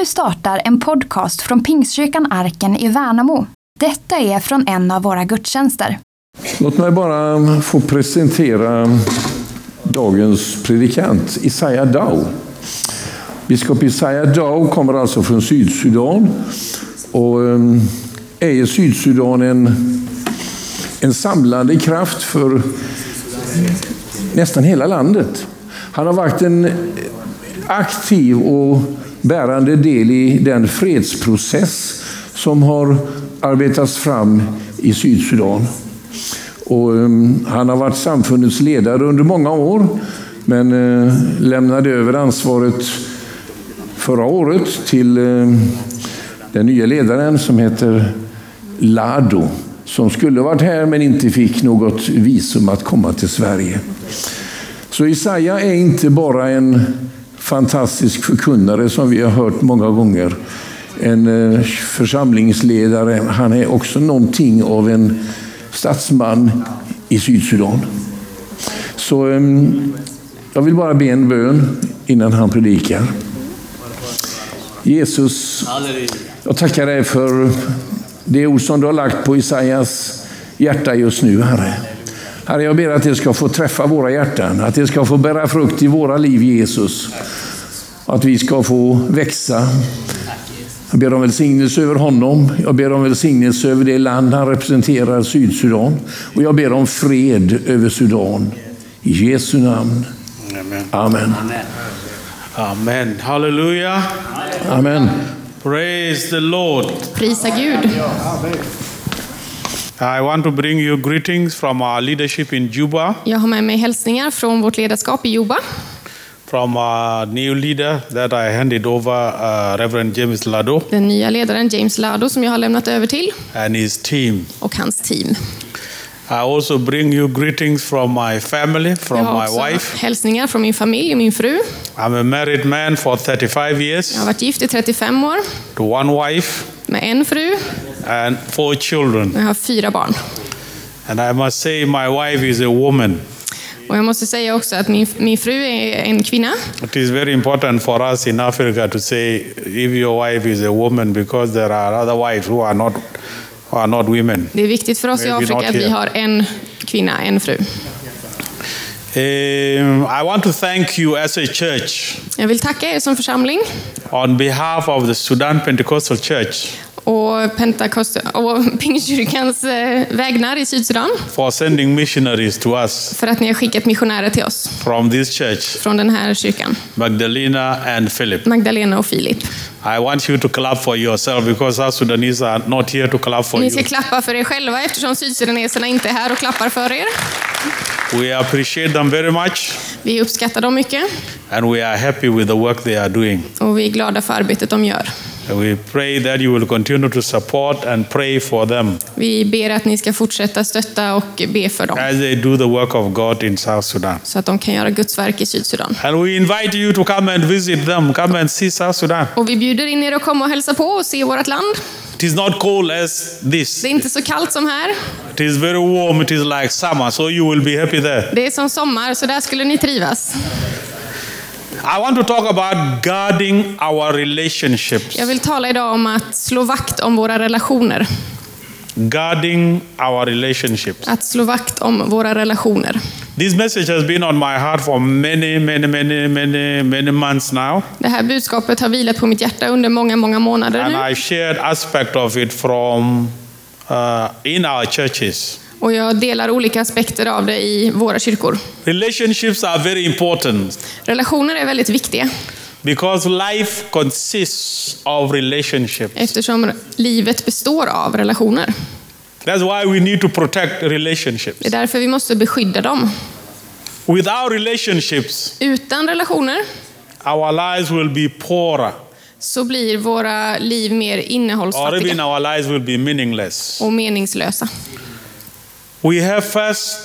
Nu startar en podcast från Pingstkyrkan Arken i Värnamo. Detta är från en av våra gudstjänster. Låt mig bara få presentera dagens predikant, Isaiah Dow. Biskop Isaiah Dow kommer alltså från Sydsudan och ehm, är i Sydsudan en, en samlande kraft för nästan hela landet. Han har varit en aktiv och bärande del i den fredsprocess som har arbetats fram i Sydsudan. Och, um, han har varit samfundets ledare under många år, men uh, lämnade över ansvaret förra året till uh, den nya ledaren som heter Lado, som skulle varit här men inte fick något visum att komma till Sverige. Så Isaia är inte bara en fantastisk förkunnare som vi har hört många gånger. En eh, församlingsledare. Han är också någonting av en statsman i Sydsudan. Så ehm, jag vill bara be en bön innan han predikar. Jesus, jag tackar dig för det ord som du har lagt på Isaias hjärta just nu, Herre. Herre, jag ber att det ska få träffa våra hjärtan, att det ska få bära frukt i våra liv, Jesus. Att vi ska få växa. Jag ber om välsignelse över honom. Jag ber om välsignelse över det land han representerar, Sydsudan. Och jag ber om fred över Sudan. I Jesu namn. Amen. Amen. Amen. Hallelujah. Amen. Praise the Lord. Prisa Gud. I want to bring you greetings from our leadership in Juba, Jag har med mig hälsningar från vårt ledarskap i Juba. From our new leader that I handed over, uh, Reverend James Lado, Den nya ledaren James Lado som jag har lämnat över till and his team. och hans team. I also bring you greetings from my family, from Jag har my också wife. hälsningar från min familj och min fru. I'm a married man for 35 years Jag har varit gift i 35 år to one wife med en fru and four children. jag har fyra barn. And I must say, my wife is a woman. Och jag måste säga också att min, min fru är en kvinna. It is very important for us in Africa to say if your wife is a woman because there are other wives who are not, who are not women. Det är viktigt för oss i Maybe Afrika not att vi har en kvinna, en fru. Um, I want to thank you as a church Jag vill tacka er som församling on behalf of the Sudan Pentecostal Church och, Pentecost och Pingstkyrkans eh, vägnar i Sydsudan for sending missionaries to us för att ni har skickat missionärer till oss from this church, från den här kyrkan. Magdalena and Philip. Magdalena och Filip. I want you to clap for yourself because South Sudanese are not here to clap for Ni you. ska klappa för er själva eftersom sydsudaneserna inte är här och klappar för er. We appreciate them very much Vi uppskattar dem mycket and we are happy with the work they are doing. och vi är glada för arbetet de gör. We pray that you will continue to support and pray for them Vi ber att ni ska fortsätta stötta och be för dem as they do the work of God in South Sudan. så att de kan göra Guds verk i Sydsudan. And we invite you to come and visit them, come and see South Sudan. Och vi bjuder in er att komma och hälsa på och se vårt land. It is not cold as this. Det är inte så kallt som här. It is very warm, it is like summer, so you will be happy there. Det är som sommar, så där skulle ni trivas. I want to talk about guarding our relationships. Jag vill tala idag om att slå vakt om våra relationer. Guarding our relationships. Att slå vakt om våra relationer. This message has been on my heart for many, many, many, many, many months now. Det här budskapet har vilat på mitt hjärta under många, många månader And nu. I've shared aspect of it from uh, in our churches. Och jag delar olika aspekter av det i våra kyrkor. Relationships are very important Relationer är väldigt viktiga because life consists of relationships. eftersom livet består av relationer. That's why we need to protect relationships. Det är därför vi måste beskydda dem. Without relationships, Utan relationer our lives will be poorer, så blir våra liv mer or even innehållsfattiga our lives will be meaningless. och meningslösa. We have first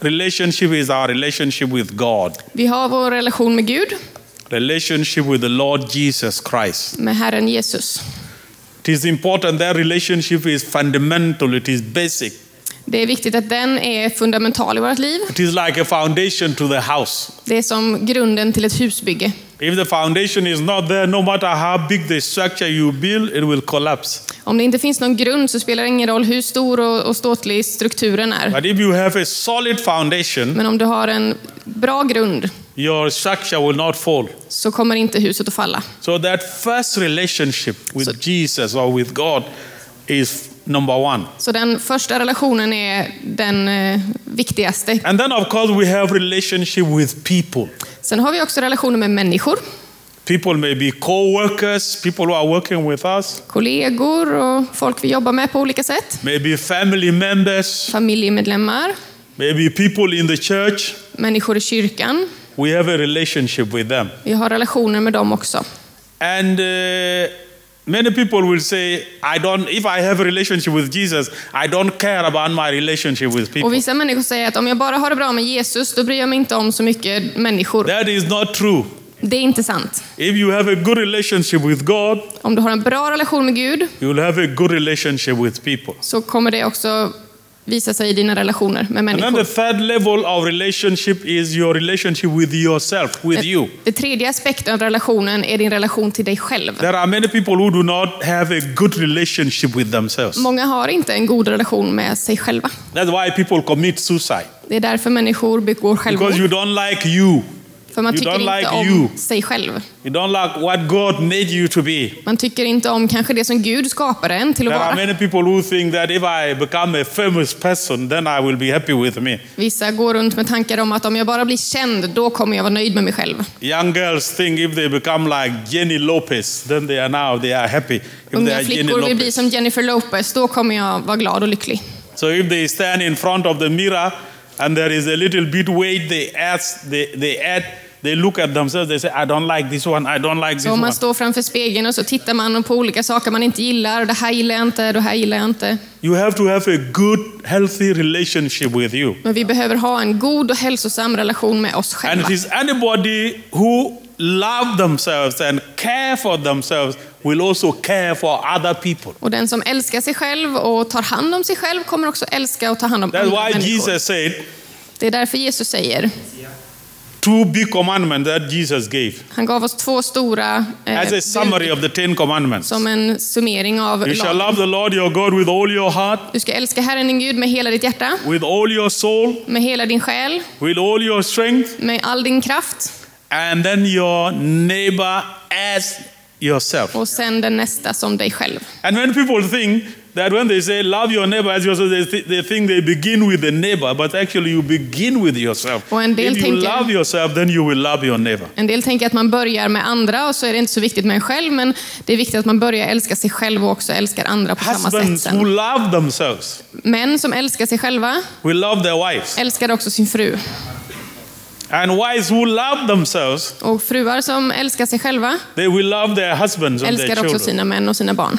relationship is our relationship with God, Vi har vår relation med Gud, relationship with the Lord Jesus Christ. med Herren Jesus. It is important that relationship is fundamental, it is basic. Det är viktigt att den är fundamental i vårt liv. It is like a foundation to the house. Det är som grunden till ett husbygge. If the foundation is not there, no matter how big the structure you build, it will collapse. Om det inte finns någon grund så spelar det ingen roll hur stor och, och ståtlig strukturen är. But if you have a solid foundation, Men om du har en bra grund your structure will not fall. så kommer inte huset att falla. So that first relationship with So- Jesus or with God is number one. Så den första relationen är den eh, viktigaste. And then of course we have relationship with people. Sen har vi också relationer med människor, People may be co-workers, people who are working with us, kollegor och folk vi jobbar med på olika sätt. maybe family members, Familjemedlemmar, maybe people in the church. människor i kyrkan. We have a relationship with them. Vi har relationer med dem också. And uh, many people will say, I don't, if I have a relationship with Jesus, I don't care about my relationship with people. Och vissa människor säger att om jag bara har det bra med Jesus, då bryr jag mig inte om så mycket människor. That is not true. Det är inte sant. If you have a good relationship with God, Om du har en bra relation med Gud, you will have a good relationship with people. så kommer det också visa sig i dina relationer med And then the människor. third level of relationship is your relationship with yourself, with you. Det tredje aspekten av relationen är din relation till dig själv. There are many people who do not have a good relationship with themselves. Många har inte en god relation med sig själva. That's why people commit suicide. Det är därför människor begår Because självmord. you don't like you. För man you tycker inte like om you. sig själv. You don't like what God made you to be. Man tycker inte om kanske det som Gud skapade en till att There are vara. many people who think that if I become a famous person, then I will be happy with me. Vissa går runt med tankar om att om jag bara blir känd, då kommer jag vara nöjd med mig själv. Young girls think if they become like Jenny Lopez, then they are now they are happy. If they Unga are Jenny flickor vill bli Lopez. som Jennifer Lopez, då kommer jag vara glad och lycklig. So if they stand in front of the mirror and there is a little bit weight they add, they, they add, they look at themselves, they say, I don't like this one, I don't like this Så om man one. står framför spegeln och så tittar man på olika saker man inte gillar. Det här gillar jag inte, det här gillar jag inte. You have to have a good, healthy relationship with you. Men vi behöver ha en god och hälsosam relation med oss And själva. it is anybody who love themselves and care for themselves will also care for other people. Och den som älskar sig själv och tar hand om sig själv kommer också älska och ta hand om That's andra why människor. Jesus said Det är därför Jesus säger, two big commandments that Jesus gave han gav oss två stora eh, as a summary of the Ten Commandments. som en summering av You shall love the Lord your God with all your heart, Du ska älska Herren din Gud med hela ditt hjärta, with all your soul, med hela din själ, with all your strength, med all din kraft and then your neighbor as yourself. och sen den nästa som dig själv. And when people think that when they say love your neighbor as yourself, they, th- they think they begin with the neighbor, but actually you begin with yourself. Och en del If you tänker- love yourself, then you will love your neighbor. En del tänker att man börjar med andra och så är det inte så viktigt med en själv, men det är viktigt att man börjar älska sig själv och också älskar andra på samma sätt Husbands who sen. love themselves Män som älskar sig själva will love their wives. älskar också sin fru. And wives who love themselves, Och fruar som älskar sig själva they will love their husbands and their älskar också children. sina män och sina barn.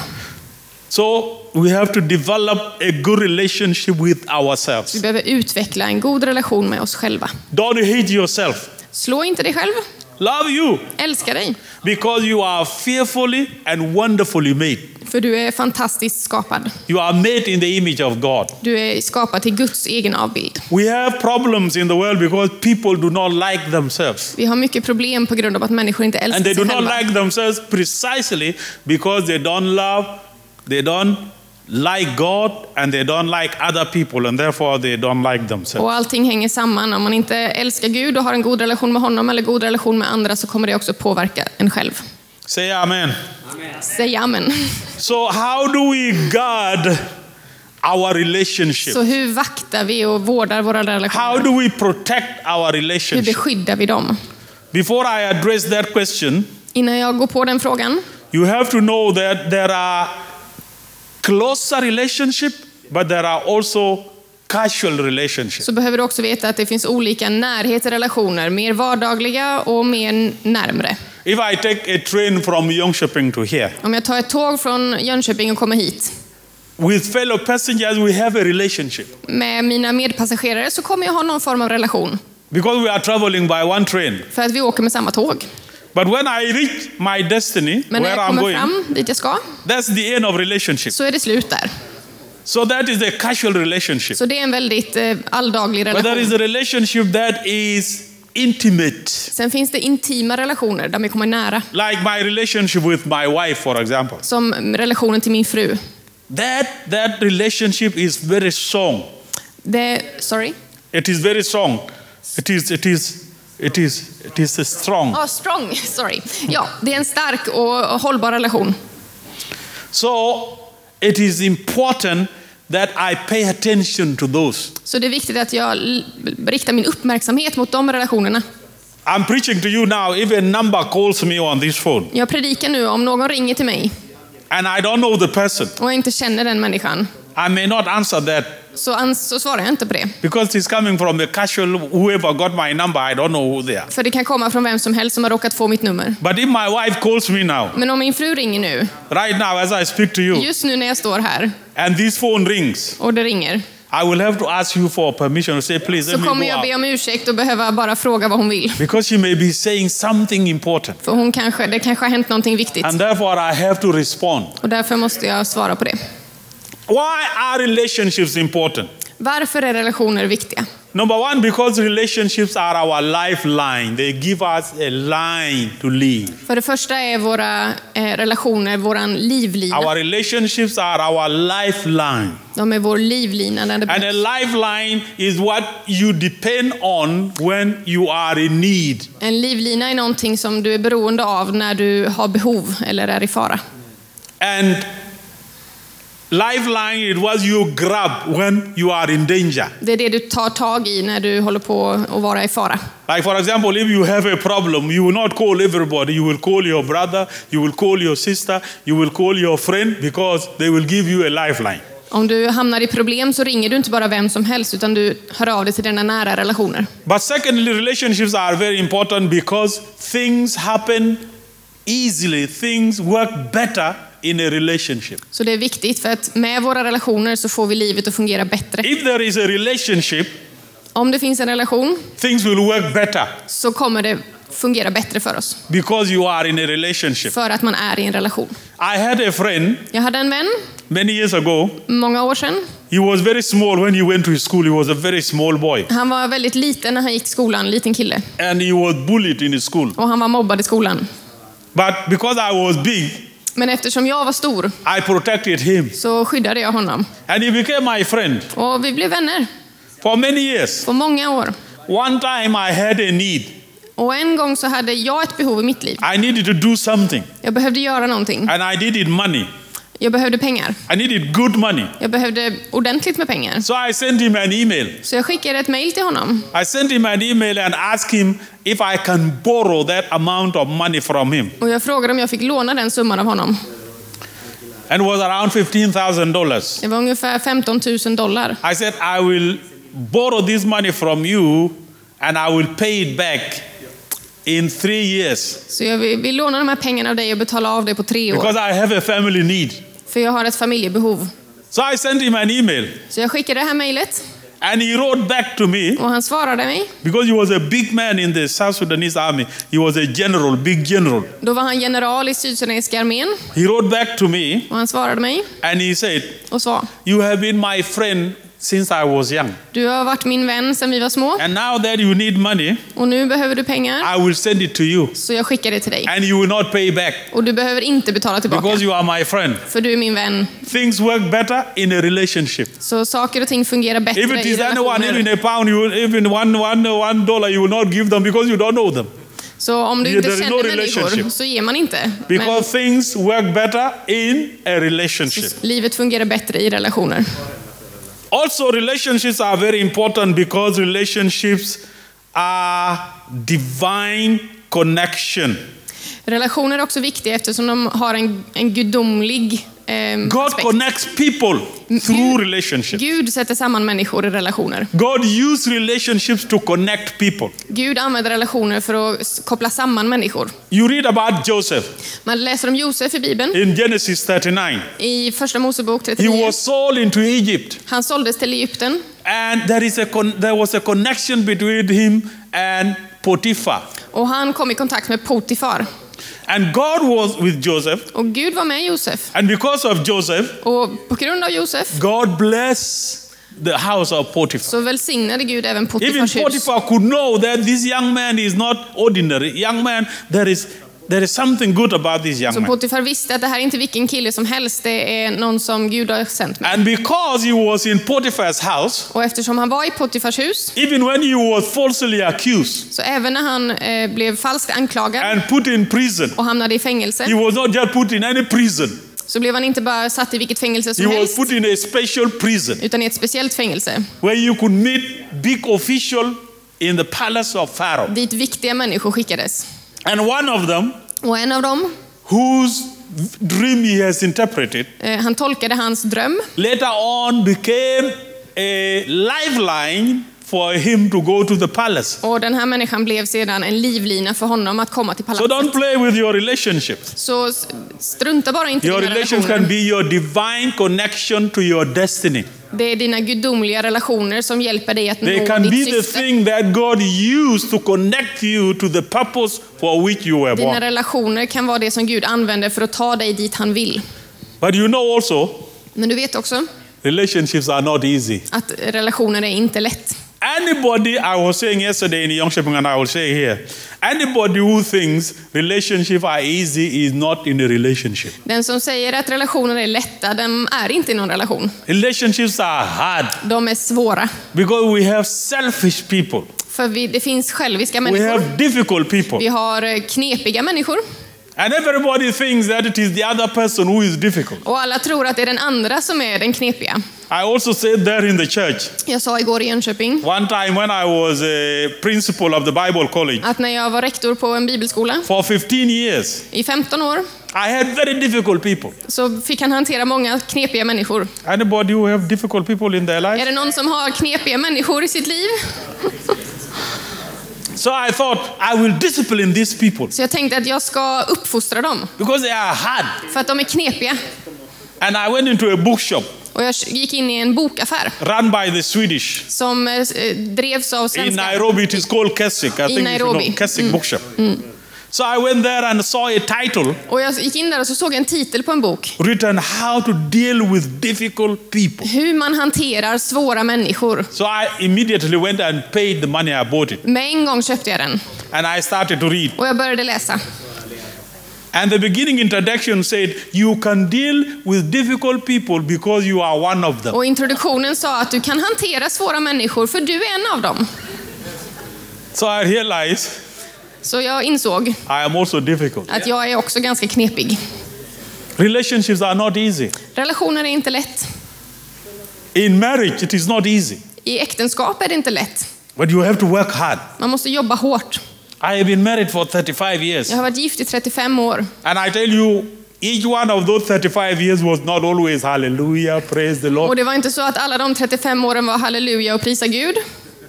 So we have to develop a good relationship with ourselves. Vi behöver utveckla en god relation med oss själva. Don't hate yourself. Slå inte dig själv, Love you älska dig. because you are fearfully and wonderfully made. För du är fantastiskt skapad. You are made in the image of God. Du är skapad till Guds egen avbild. We have problems in the world because people do not like themselves. Vi har mycket problem på grund av att människor inte älskar And they do sig not själva. like themselves precisely because they don't love, they don't like God, and they don't like other people, and therefore they don't like themselves. Och allting hänger samman. Om man inte älskar Gud och har en god relation med honom eller god relation med andra så kommer det också påverka en själv. Say amen. Säg amen. So, how do we guard our relationship? Så hur vaktar vi och vårdar våra How relationer? do we protect our Hur relationship? beskyddar vi dem? Before I address that question, Innan jag går på den frågan you have to know that there are closer relationship, but there are also casual relationships. så behöver du också veta att det finns olika närhetsrelationer. Mer vardagliga och mer närmre. If I take a train from Jönköping to here, Om jag tar ett tåg från Jönköping och kommer hit with fellow passengers, we have a relationship med mina medpassagerare så kommer jag ha någon form av relation. because we are traveling by one train. För att vi åker med samma tåg. But when I reach my destiny, Men när where jag I'm kommer going, fram dit jag ska that's the end of relationship. så är det slut där. So that is a casual relationship. Så det är en väldigt eh, alldaglig But there is relation. a relationship that is intimate, Sen finns det intima relationer där vi kommer nära. like my relationship with my wife, for example. Som relationen till min fru. That, that relationship is very strong. Det, sorry? It is very strong. It is, it is, it is, it is a strong. Ja, strong. Sorry. Ja, det är en stark och hållbar relation. So it is important that I pay attention to those. Så det är viktigt att jag riktar min uppmärksamhet mot de relationerna. I'm preaching to you now. If a number calls me on this phone Jag predikar nu om någon ringer till mig and I don't know the person, och jag inte känner den människan, I may not answer that så, ans- så svarar jag inte på det. because it's coming from a casual, whoever got my number, I don't know who they are. För det kan komma från vem som helst som har råkat få mitt nummer. But if my wife calls me now, Men om min fru ringer nu, right now as I speak to you, just nu när jag står här and this phone rings, och det ringer, I will have to ask you for permission to say, please så kommer jag out. be om ursäkt och behöva bara fråga vad hon vill. Because she may be saying something important. För hon kanske, det kanske har hänt någonting viktigt. And therefore, I have to respond. Och därför måste jag svara på det. Why are relationships important? Varför är relationer viktiga? Number one, because relationships are our lifeline. They give us a line to live. För det första är våra eh, relationer våran livlina. Our relationships are our lifeline. De är vår livlina. När det And a lifeline is what you depend on when you are in need. En livlina är någonting som du är beroende av när du har behov eller är i fara. And lifeline is what you grab when you are in danger. Det är det du tar tag i när du håller på att vara i fara. Like, for example, if you have a problem, you will not call everybody. You will call your brother, you will call your sister, you will call your friend because they will give you a lifeline. Om du hamnar i problem så ringer du inte bara vem som helst utan du hör av dig till dina nära relationer. But secondly, relationships are very important because things happen easily, things work better in a relationship. Så det är viktigt för att med våra relationer så får vi livet att fungera bättre. If there is a relationship, Om det finns en relation things will work better så kommer det fungera bättre för oss. because you are in a relationship. För att man är i en relation. I had a friend Jag hade en vän many years ago. många år sedan. He was very small when he went to school. He was a very small boy. Han var väldigt liten när han gick till skolan, liten kille. And he was bullied in school. Och han var mobbad i skolan. But because I was big, Men eftersom jag var stor I protected him. så skyddade jag honom. And he became my friend Och vi blev vänner for many years. på många år. One time I had a need. Och en gång så hade jag ett behov i mitt liv. I needed to do something. Jag behövde göra någonting. And I needed money. Jag behövde pengar. I needed good money. Jag behövde ordentligt med pengar. So I sent him an email. Så jag skickade ett mejl till honom. I sent him an email and asked him if I can borrow that amount of money from him. Och jag frågade om jag fick låna den summan av honom. And it was around $15,000. Det var ungefär 15 000 dollar. I said, I will borrow this money from you and I will pay it back in three years Så jag vill, vill låna de här pengarna av dig och betala av det på tre år. because I have a family need. För jag har ett familjebehov. So I sent him an email Så jag skickade det här mejlet and he wrote back to me och han svarade mig. because he was a big man in the South Sudanese army. He was a general, big general. Då var han general i Sydsudanesiska armén He wrote back to me och han svarade mig and he said, och sa You have been my friend since I was young. Du har varit min vän sedan vi var små And now that you need money, och nu behöver du pengar. I will send it to you. Så jag skickar det till dig. And you will not pay back Och du behöver inte betala tillbaka. because you are my friend. För du är min vän. Things work better in a relationship. Så saker och ting fungerar bättre If it i is anyone, even relationer. a pound, you will, even one, one, one dollar, you will not give them because you don't know them. Så om du inte is känner no människor så ger man inte. Men Because things work better in a relationship. livet fungerar bättre i relationer. Also, relationships are very important because relationships are divine connection. Relationer är också viktiga eftersom de har en, en gudomlig eh, God aspekt. connects people through relationships. Gud sätter samman människor i relationer. God uses relationships to connect people. Gud använder relationer för att koppla samman människor. You read about Joseph Man läser om Josef i Bibeln in Genesis 39. i Första Mosebok He 39. was sold into Egypt, Han såldes till Egypten and there, is a there was a connection between him and Potiphar. och han kom i kontakt med Potifar. And God was with Joseph, Och Gud var med Josef. and because of Joseph, Och på grund av Josef God blessed the house of Potiphar. så välsignade Gud även Even Potifars hus. Potiphar could know that this young man is not ordinary. Young man, there is, there is something good about this young Så man. Potifar visste att det här är inte vilken kille som helst, det är någon som Gud har sänt mig. And because he was in Potiphar's house, Och eftersom han var i Potifars hus, even when he was falsely accused så även när han eh, blev falskt anklagad and put in prison, och hamnade i he fängelse, was not just put in any prison. så blev han inte bara satt i vilket fängelse He som was helst, put in a special prison utan i ett speciellt fängelse. where you could meet big official in the palace of Pharaoh. Dit viktiga människor skickades. And one of them, Och en av dem, whose dream he has interpreted, eh, han tolkade hans dröm. later on became a lifeline for him to go to the palace. och den här människan blev sedan en livlina för honom att komma till So palatset. don't play with your relationships. Så s- strunta bara inte i Your dina relations can relationer. be your divine connection to your destiny. Det är dina gudomliga relationer som hjälper dig att They nå can be ditt the syfte. thing that God used to connect you to the purpose for which you were Dina born. relationer kan vara det som Gud använder för att ta dig dit han vill. But you know also, Men du vet också relationships are not easy. att relationer är inte lätt. Anybody, I was saying yesterday in Young Shepherd, and I will say here, anybody who thinks relationships are easy is not in a relationship. Den som säger att relationer är lätta, den är inte i någon relation. Relationships are hard De är svåra. because we have selfish people. För vi, det finns själviska We människor. have difficult people. Vi har eh, knepiga människor. And everybody thinks that it is the other person who is difficult. Och alla tror att det är den andra som är den knepiga. I also said there in the church, Jag sa igår i Jönköping one time when I was a principal of the Bible college, att när jag var rektor på en bibelskola for 15 years, i 15 år I had very difficult people. så fick han hantera många knepiga människor. Anybody who have difficult people in their Är life? det någon som har knepiga människor i sitt liv? So I thought I will discipline these people Så jag tänkte att jag ska uppfostra dem, because they are hard. för att de är knepiga. And I went into a bookshop Och jag gick in i en bokaffär run by the Swedish. som eh, drevs av In svenska. Nairobi, it is called Keswick. I think you Nairobi. know Keswick Bookshop. So I went there and saw a title Och jag gick in där och så såg en titel på en bok. written How to Deal with Difficult People. Hur man hanterar svåra människor. So I immediately went and paid the money I bought it. Med en gång köpte jag den And I started to read. och jag började läsa. And the beginning introduction said, You can deal with difficult people because you are one of them. Och introduktionen sa att du kan hantera svåra människor för du är en av dem. So I realized Så jag insåg att jag är också ganska knepig. Relationships are not easy. Relationer är inte lätt. In marriage, it is not easy. I äktenskap är det inte lätt. But you have to work hard. Man måste jobba hårt. I have been married for 35 years. Jag har varit gift i 35 år. And I tell you, each one of those 35 years was not always hallelujah, praise the Och Lord. det var inte så att alla de 35 åren var halleluja och prisa Gud.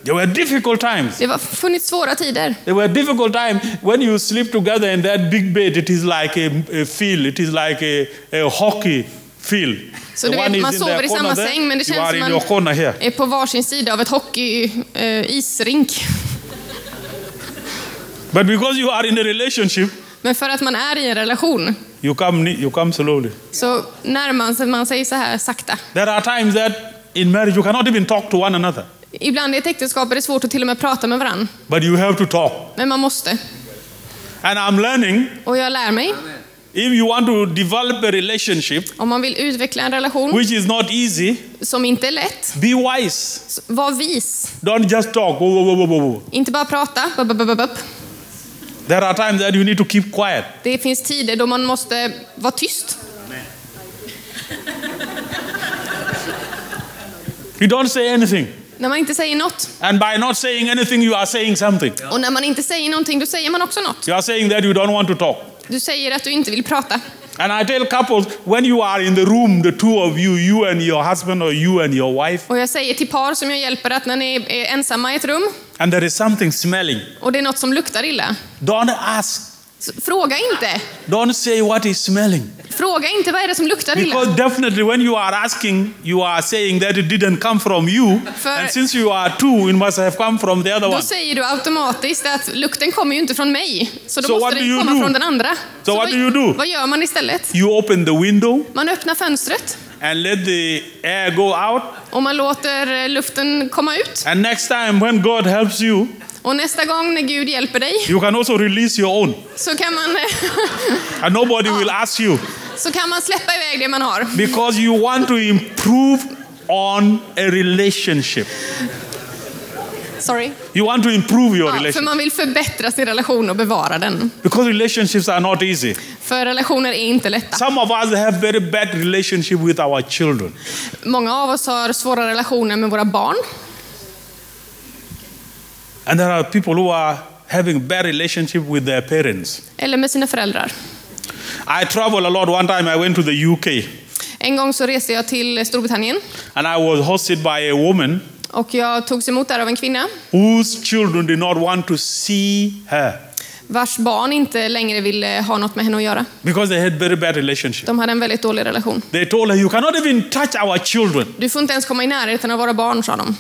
There were difficult times. Det har funnits svåra tider. There were difficult times when you sleep together in that big bed. It is like a, a field. It is like a, a hockey field. Så du vet, man sover i samma säng, men det känns som man är på varsin sida av ett hockey, eh, isrink. But because you are in a relationship, Men för att man är i en relation you come, you come slowly. så närmar man sig så här sakta. There are times that in marriage you cannot even talk to one another, Ibland i ett äktenskap är det svårt att till och med prata med varandra. but you have to talk. Men man måste. And I'm learning Och jag lär mig. if you want to develop a relationship, Om man vill utveckla en relation which is not easy, som inte är lätt, be wise. var vis. Don't just talk. Whoa, whoa, whoa. Inte bara prata. Bup, bup, bup, bup. There are times that you need to keep quiet. Det finns tider då man måste vara tyst. You don't say anything. När man inte säger något. And by not saying anything, you are saying something. Och när man inte säger någonting, då säger man också något. You are saying that you don't want to talk. Du säger att du inte vill prata. And I tell couples, when you are in the room, the two of you, you and your husband or you and your wife, Och jag säger till par som jag hjälper att när ni är ensamma i ett rum and there is something smelling, och det är något som luktar illa, don't ask. Fråga inte. Don't say what is smelling. Fråga inte vad är det som luktar illa. Because definitely when you are asking, you are saying that it didn't come from you. För- And since you are two, it must have come from the other Då one. säger du automatiskt att lukten kommer ju inte från mig, så då So what måste den komma do? från den andra. So what vad, do you do? vad gör man istället? You open the window Man öppnar fönstret and let the air go out. och man låter luften komma ut. And next time when God helps you, Och nästa gång när Gud hjälper dig you can also release your own. så kan man, And nobody will ask you så kan man släppa iväg det man har. because you want to improve on a relationship. Sorry. You want to improve your Ja, för relationship. man vill förbättra sin relation och bevara den. Because relationships are not easy. För relationer är inte lätta. Some of us have very bad relationship with our children. Många av oss har svåra relationer med våra barn. And there are people who are having bad relationship with their parents. Eller med sina föräldrar. I travel a lot. One time I went to the UK En gång så reste jag till Storbritannien and I was hosted by a woman och jag togs emot där av en kvinna whose children did not want to see her vars barn inte längre ville ha något med henne att göra. because they had very bad relationship. De hade en väldigt dålig relation. They told her, you cannot even touch our children. Du får inte ens komma i närheten av våra barn, sa de.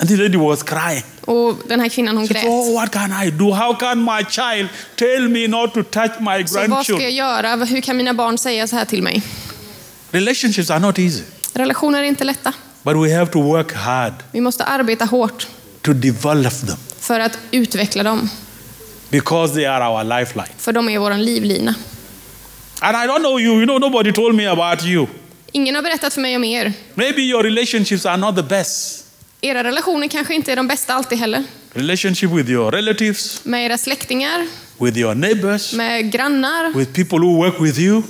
And the lady was crying. Och den här kvinnan hon grät. oh, what can I do? How can my child tell me not to touch my Så vad ska jag grandchildren? göra? Hur kan mina barn säga så här till mig? Relationships are not easy, Relationer är inte lätta. but we have to work hard Vi måste arbeta hårt to develop them för att utveckla dem. because they are our lifeline. För de är vår livlina. And I don't know you, you know, nobody told me about you. Ingen har berättat för mig om er. Maybe your relationships are not the best. Era relationer kanske inte är de bästa alltid heller. Relationship with your relatives, Med era släktingar, with your neighbors, med grannar, with people who work with you.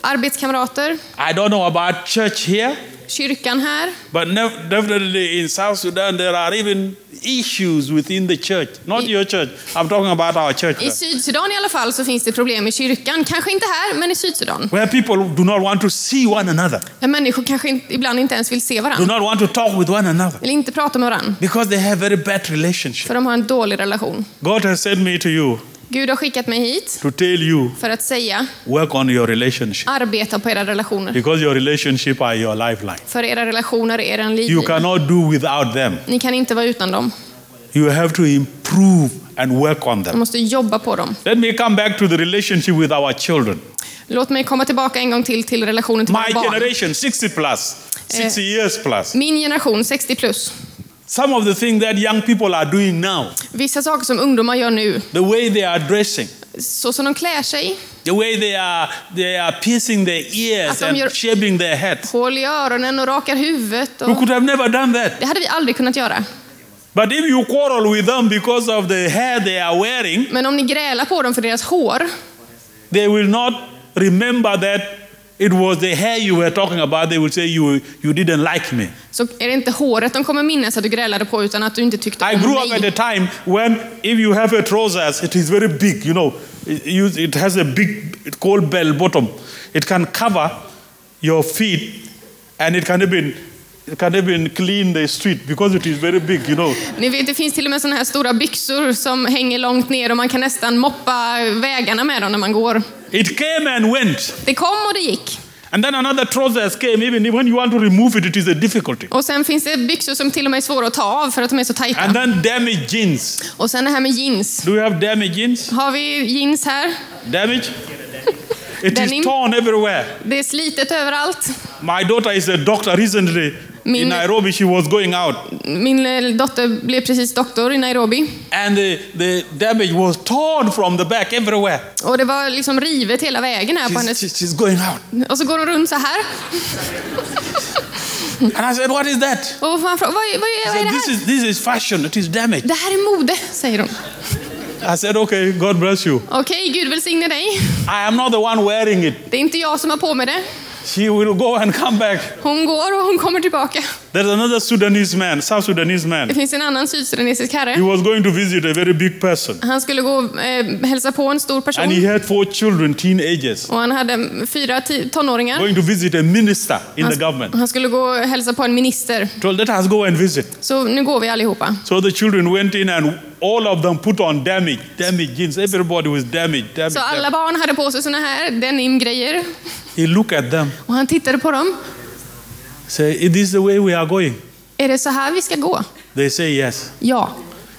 arbetskamrater, I don't know about church here, kyrkan här. but definitely in South Sudan there are even issues within the church. Not your church. I'm talking about our church. I Sydsudan i alla fall så finns det problem i kyrkan. Kanske inte här, men i Sydsudan. Where people do not want to see one another, Där människor kanske ibland inte ens vill se do varandra. not want to talk with one another Vill inte prata med varandra. because they have very bad relationship. För de har en dålig relation. God has sent me to you Gud har skickat mig hit to tell you för att säga, work on your relationship arbeta på era relationer. because your relationship are your lifeline. För era relationer är en You livlina. cannot do without them. Ni kan inte vara utan dem. You have to improve and work on them. måste jobba på dem. Let me come back to the relationship with our children. Låt mig komma tillbaka en gång till till relationen till My våra barn. generation, 60 plus, 60 years plus. Min generation, 60 plus. Some of the things that young people are doing now, Vissa saker som ungdomar gör nu, the way they are dressing, så som de klär sig, the way they are, they are piercing their ears de and shaving their heads. hål i öronen och rakar huvudet. We Och... could have never done that. Det hade vi aldrig kunnat göra. But if you quarrel with them because of the hair they are wearing, Men om ni grälar på dem för deras hår, they will not remember that it was the hair you were talking about. They will say you, you didn't like me. så är det inte håret de kommer minnas att du grälade på, utan att du inte tyckte I om grew up at mig. a time when if you have a trousers, it is very big, you know. It, it has a big cold bell bottom. It can cover your feet and it can even it can even clean the street because it is very big, you know. Ni vet, det finns till och med såna här stora byxor som hänger långt ner och man kan nästan moppa vägarna med dem när man går. It came and went. Det kom och det gick. And then another trousers came, even when you want to remove it, it is a difficulty. Och sen finns det byxor som till och med är svåra att ta av för att de är så tajta. And then damaged jeans. Och sen det här med jeans. Do you have damaged jeans? Har vi jeans här? Damage? It is Denim. torn everywhere. Det är slitet överallt. My daughter is a doctor recently. In Min- Nairobi, she was going out. Min dotter blev precis doktor i Nairobi. And the, the damage was torn from the back everywhere. Och det var liksom rivet hela vägen här på She's, hennes... she's, going out. Och så går hon runt så här. And I said, What is that? Och han frågar, vad, vad, vad är det this is, this is fashion, it is damage. Det här är mode, säger hon. I said, Okay, God bless you. Okej, Gud välsigne dig. I am not the one wearing it. Det är inte jag som har på mig det. She will go and come back. Hon går och hon kommer tillbaka. There's another Sudanese man, South Sudanese Det man. finns en annan sydsudanesisk He herre. was going to visit a very big person. Han skulle gå och eh, hälsa på en stor And person. he had four children, teenagers, Och han hade fyra tonåringar. going to visit a minister in Han, the government. han skulle gå och hälsa på en minister. Told, let us go and visit. Så nu går vi allihopa. So the children went in and all of them put on damage, damage jeans. Everybody was damaged, damaged. Så alla barn hade på sig såna här denim-grejer. He looked at them, Och han tittade på dem. Say, is this the way we are going? Är det så här vi ska gå? They say yes. Ja.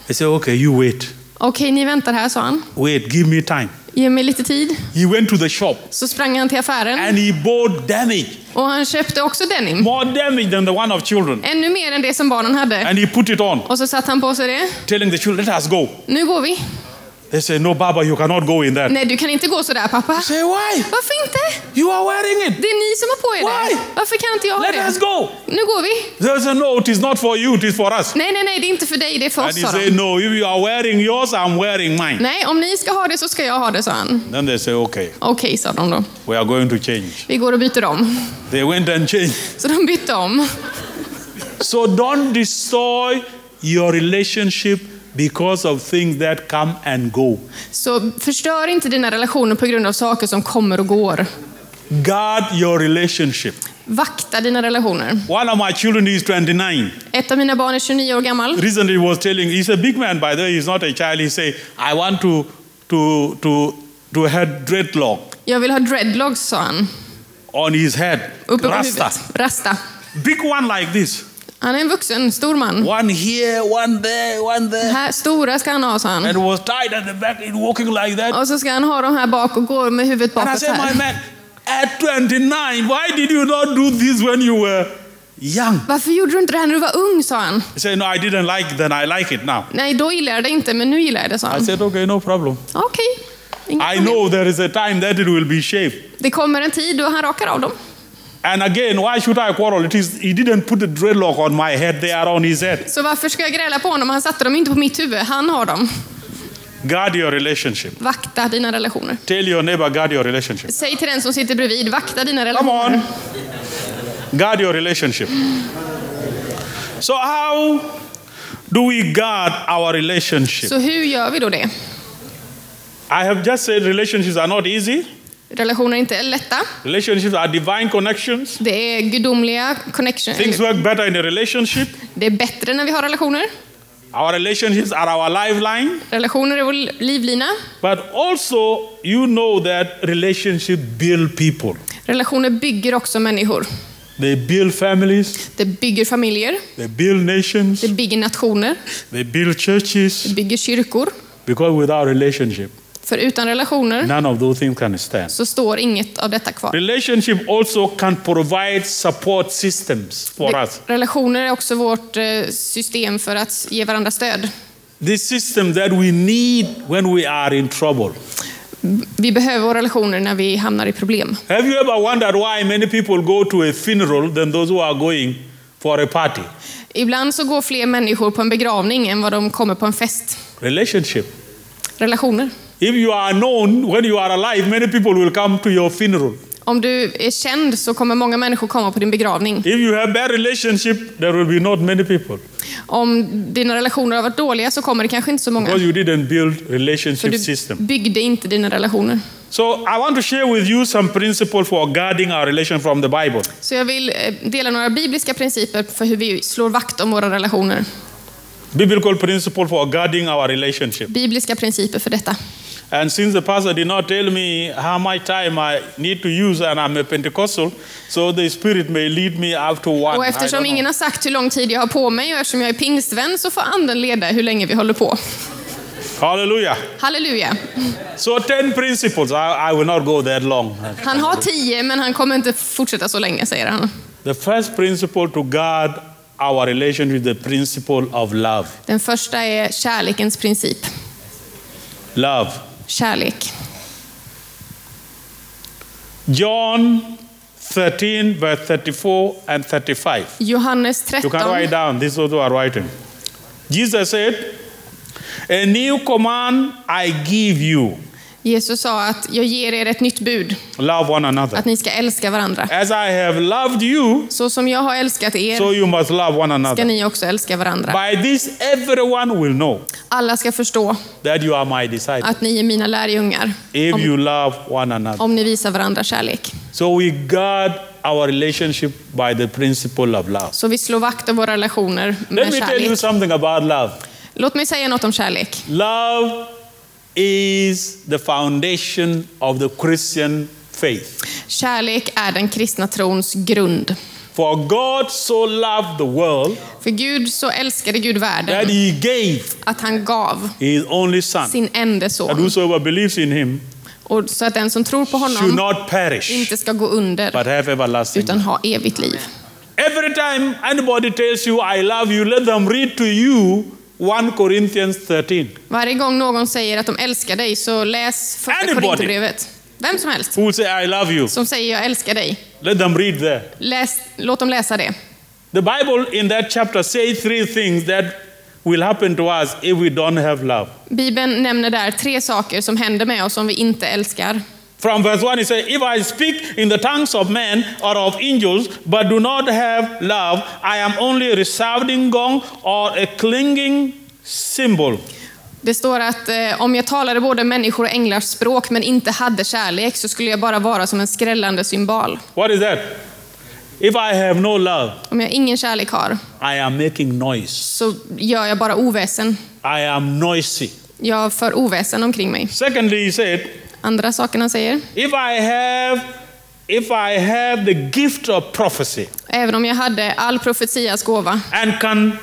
I say, okay, you wait. Okej, ni väntar här, sa han. Wait, give me time. Ge mig lite tid. He went to the shop Så sprang han till affären and he bought damage, och han köpte också denim. more damage than the one of children. Ännu mer än det som barnen hade. And he put it on, Och så satte han på sig det. telling the children, let us go. Nu går vi. They say, no, Baba, you cannot go in there. Nej, du kan inte gå sådär pappa. I say, why? Varför inte? You are wearing it. Det är ni som har på er Why? det. Varför kan inte jag ha Let us det? go. Nu går vi. They say, no, it is not for you, it is for us. Nej, nej, nej, det är inte för dig, det är för And oss, he say, de. no, if you are wearing yours, I'm wearing mine. Nej, om ni ska ha det så ska jag ha det, sa han. Then they say, okay, Okej, sa de då. we are going to change. Vi går och byter om. They went and changed. Så de bytte om. So don't destroy your relationship because of things that come and go. Så förstör inte dina relationer på grund av saker som kommer och går. Guard your relationship. Vakta dina relationer. One of my children is 29. Ett av mina barn är 29 år gammal. Recently he was telling, he's a big man by the way, he's not a child. He say, I want to, to, to, to have dreadlock Jag vill ha dreadlocks, sa han. on his head. Uppe på Rasta. huvudet. Rasta. Big one like this. Han är en vuxen, stor man. One here, one there, one there. Här, stora ska han ha, sa And han. it was tied at the back, walking like that. Och så ska han ha dem här bak och gå med huvudet And I bakåt said, my här. man, at 29, why did you not do this when you were young? Varför gjorde du inte det här när du var ung, sa han. He said, no, I didn't like then I like it now. Nej, då gillade jag det inte, men nu gillar jag det, sa I han. said, okay, no problem. Okej. Inga I know there is a time that it will be shaved. Det kommer en tid då han rakar av dem. And again, why should I quarrel? It is, he didn't put a dreadlock on my head, they are on his head. Så varför ska jag gräla på honom? Han satte dem inte på mitt huvud. Han har dem. Guard your relationship. Vakta dina relationer. Tell your neighbor, guard your relationship. Säg till den som sitter bredvid, vakta dina Come relationer. on. Guard your relationship. So, how do we guard our relationship? Så hur gör vi då det? I have just said relationships are not easy. Relationer är inte lätta. Relationships are divine connections. Det är gudomliga connection. Things work better in a relationship. Det är bättre när vi har relationer. Our relationships are our lifeline. Relationer är vår livlina. But also, you know that relationships build people. Relationer bygger också människor. They build families, Det bygger familjer. they build nations, Det bygger nationer. they build churches. Det bygger kyrkor. Because without relationship, För utan relationer none of those things can stand. så står inget av detta kvar. Relationship also can provide support systems for us. Relationer är också vårt eh, system för att ge varandra stöd. This system that we need when we are in trouble. Vi behöver våra relationer när vi hamnar i problem. Have you ever wondered why many people go to a funeral than those who are going for a party? Ibland så går fler människor på en begravning än vad de kommer på en fest. Relationship. Relationer. If you are known when you are alive, many people will come to your funeral. Om du är känd så kommer många människor komma på din begravning. If you have bad relationship, there will be not many people Om dina relationer har varit dåliga så kommer det kanske inte så många. because you didn't build För relationship du system. byggde inte dina relationer. So I want to share with you some principle for guarding our relation from the Bible. Så jag vill eh, dela några bibliska principer för hur vi slår vakt om våra relationer. Biblical principle for guarding our relationship. Bibliska principer för detta. And since the pastor did not tell me how much time I need to use, and I'm a Pentecostal, so the Spirit may lead me up to one. Och eftersom ingen har sagt hur lång tid jag har på mig och eftersom jag är pingstvän så får anden leda hur länge vi håller på. Hallelujah. Halleluja. So ten principles. I, I will not go that long. Han har tio men han kommer inte fortsätta så länge säger han. The first principle to guard our relation with the principle of love. Den första är kärlekens princip. Love. Kärlek. John 13, verse 34 and 35. Johannes 13. You can write down, this is what you are writing. Jesus said, A new command I give you Jesus sa att jag ger er ett nytt bud, love one another. att ni ska älska varandra. As I have loved you, Så som jag har älskat er so you must love one ska another. ni också älska varandra. By this, everyone will know Alla ska förstå that you are my disciples att ni är mina lärjungar if om, you love one another. om ni visar varandra kärlek. So we guard our relationship by the principle of love. Så vi slår vakt om våra relationer Let med me tell you kärlek. something about love. Låt mig säga något om kärlek. Love is the foundation of the Christian faith. Kärlek är den kristna trons grund. For God so loved the world För Gud så älskade Gud that världen he gave att han gav his only son. sin ende That son. whosoever believes in him Och så att den som tror på should honom not perish, inte ska gå under, but have everlasting utan ha evigt liv. Every time anybody tells you, I love you, let them read to you 1 Corinthians 13. Varje gång någon säger att de älskar dig, så läs första. Korinthierbrevet. Vem som helst Who will say, I love you? som säger jag älskar dig, Let them read there. läs, låt dem läsa det. The Bible in that chapter says three things that will happen to us if we don't have love. Bibeln nämner där tre saker som händer med oss om vi inte älskar. From verse 1, it says, If I speak in the tongues of men or of angels, but do not have love, I am only a resounding gong or a clinging cymbal. Det står att eh, om jag talade både människor och änglars språk men inte hade kärlek så skulle jag bara vara som en skrällande symbol. What is that? If I have no love, Om jag ingen kärlek har I am making noise. så gör jag bara oväsen. I am noisy. Jag för oväsen omkring mig. Secondly, he said, Andra saken han säger, if I have if I have the gift of prophecy även om jag hade all profetias gåva and can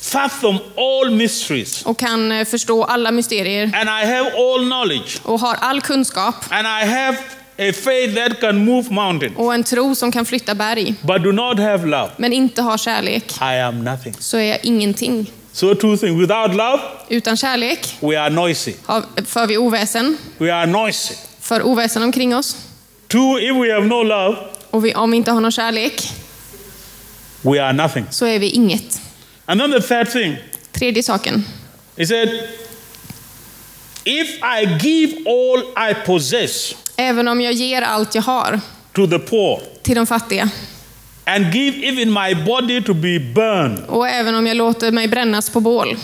fathom all mysteries och kan eh, förstå alla mysterier and I have all knowledge och har all kunskap and I have a faith that can move mountains och en tro som kan flytta berg, but do not have love, men inte har kärlek, I am nothing. så är jag ingenting. So two things. Without love, Utan kärlek we are noisy. har- för vi oväsen, We are noisy. för oväsen omkring oss. Two, if we have no love, Och vi, om vi inte har någon kärlek we are nothing. så är vi inget. And then the third thing, Tredje saken. he said, if I give all I possess Även om jag ger allt jag har to the poor till de fattiga and give even my body to be burned, och även om jag låter mig brännas på bål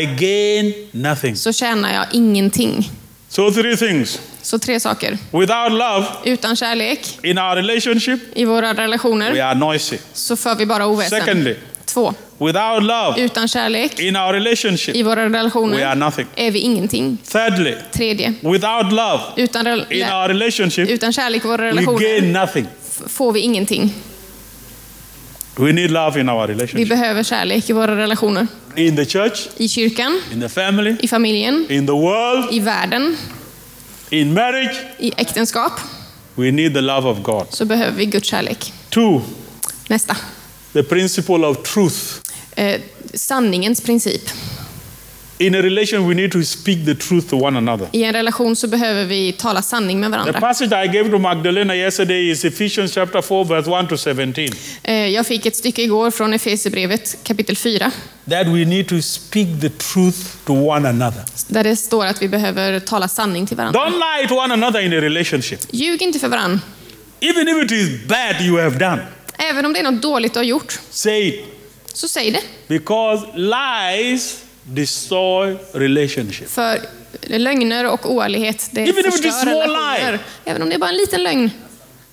I gain nothing. så tjänar jag ingenting. So, three things. Så tre saker. Without love Utan kärlek in our relationship, i våra we relationer are noisy. så för vi bara oväsen. Secondly, Två. without love Utan kärlek in our relationship, i våra we are relationer nothing. är vi ingenting. Thirdly, Tredje. without love Utan, in our relationship, utan kärlek i våra we relationer gain nothing. får vi ingenting. We need love in our Vi relationship. behöver kärlek i våra relationer. In the church, I kyrkan, in the family, i familjen, in the world, i världen, in marriage, i äktenskap we need the love of God. så behöver vi Guds kärlek. Two, Nästa. the principle of truth. Eh, sanningens princip. In a relation, we need to speak the truth to one another. I en relation så behöver vi tala sanning med The varandra. passage I gave to Magdalena yesterday is Ephesians chapter 4, verse 1 to 17. Eh, jag fick ett stycke igår från Efesierbrevet kapitel 4 That we need to speak the truth to one another. där det står att vi behöver tala sanning till varandra. Don't lie to one another in a relationship. Ljug inte för varandra. Even if it is bad you have done, Även om det är något dåligt du har gjort, say it. så säg det. Because lies destroy relationship. För lögner och oärlighet, det Even förstör small relationer. lie. Även om det är bara en liten lögn.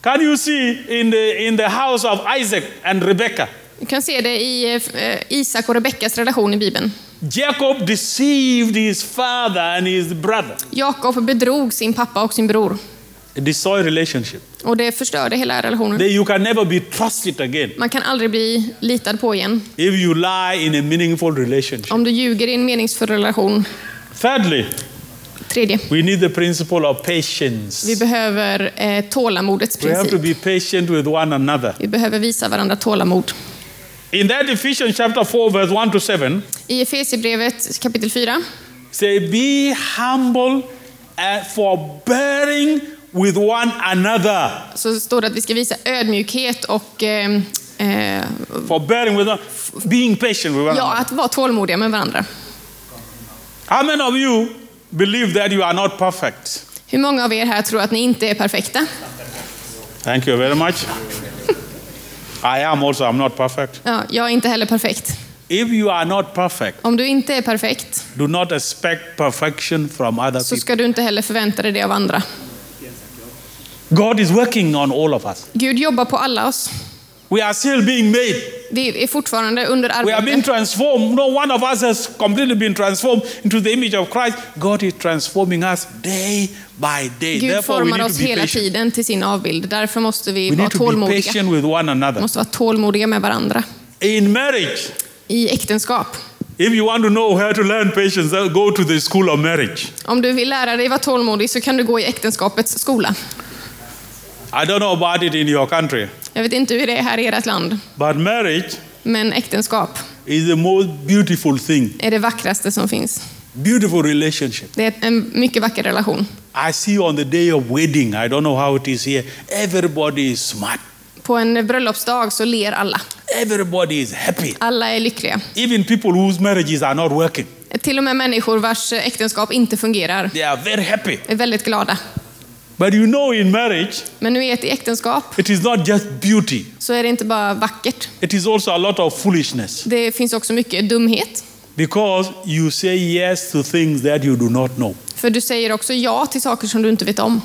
Can you see in the, in the house of Isaac and Rebekah? Du kan se det i eh, Isak och Rebeckas relation i Bibeln. Jacob deceived his father and his brother. Jakob bedrog sin pappa och sin bror. It destroyed relationship. Och det förstörde hela relationen. Then you can never be trusted again Man kan aldrig bli litad på igen. if you lie in a meaningful relationship. Om du ljuger i en meningsfull relation. Thirdly, Tredje. we need the principle of patience. Vi behöver eh, tålamodets We have to princip. be patient with one another. Vi behöver visa varandra tålamod. In that Ephesians chapter 4, verse 1 to 7, I Efesierbrevet kapitel 4 say, Be humble and forbearing with one another. så står det att vi ska visa ödmjukhet och eh, eh, Forbearing with one, being patient with one ja, att vara tålmodiga med varandra. How many of you believe that you are not perfect? Hur många av er här tror att ni inte är perfekta? Thank you very much. I am also, I'm not perfect. Ja, jag är inte heller perfekt. If you are not perfect, Om du inte är perfekt do not expect perfection from other så ska du inte heller förvänta dig det av andra. God is working on all of us. Gud jobbar på alla oss. We are still being made. Vi är fortfarande under We are being arbete. transformed. No one of us has completely been transformed into the image of Christ. God is transforming us day by day. Gud Therefore, formar oss hela patient. tiden till sin avbild. Därför måste vi We vara tålmodiga. patient with one Vi another. måste vara tålmodiga med varandra. In marriage, I äktenskap. If you want to know where to learn patience, go to the school of marriage. Om du vill lära dig vara tålmodig så kan du gå i äktenskapets skola. I don't know about it in your country, Jag vet inte hur det är här i ert land, but marriage men äktenskap is the most beautiful thing. är det vackraste som finns. Beautiful relationship. Det är en mycket vacker relation. I see on the day of wedding, I don't know how it is here, everybody is smart. På en bröllopsdag så ler alla. Everybody is happy. Alla är lyckliga. Even people whose marriages are not working, Till och med människor vars äktenskap inte fungerar they are very happy. är väldigt glada. But you know, in marriage, Men nu i ett äktenskap it is not just beauty, så är det inte bara vackert. it is also a lot of foolishness. Det finns också mycket dumhet. Because you say yes to things that you do not know. För du säger också ja till saker som du inte vet om.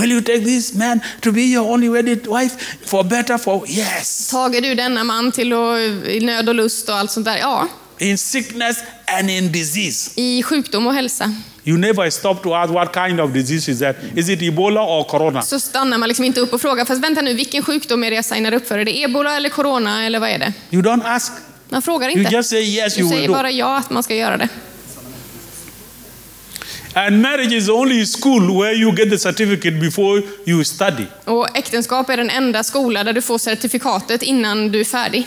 Will you take this man to be your only wedded wife for better for yes? Tager du denna man till att, i nöd och lust och allt sånt där? Ja. In sickness and in disease. I sjukdom och hälsa. You never stop to ask what kind of disease is that? Is it Ebola or corona? Så stannar man liksom inte upp och frågar, fast vänta nu, vilken sjukdom är det jag signar upp för? Är det ebola eller corona eller vad är det? You don't ask. Man frågar You inte. just say yes, Du you will säger do. bara ja att man ska göra det. And marriage is the only school where you get the certificate before you study. Och äktenskap är den enda skola där du får certifikatet innan du är färdig.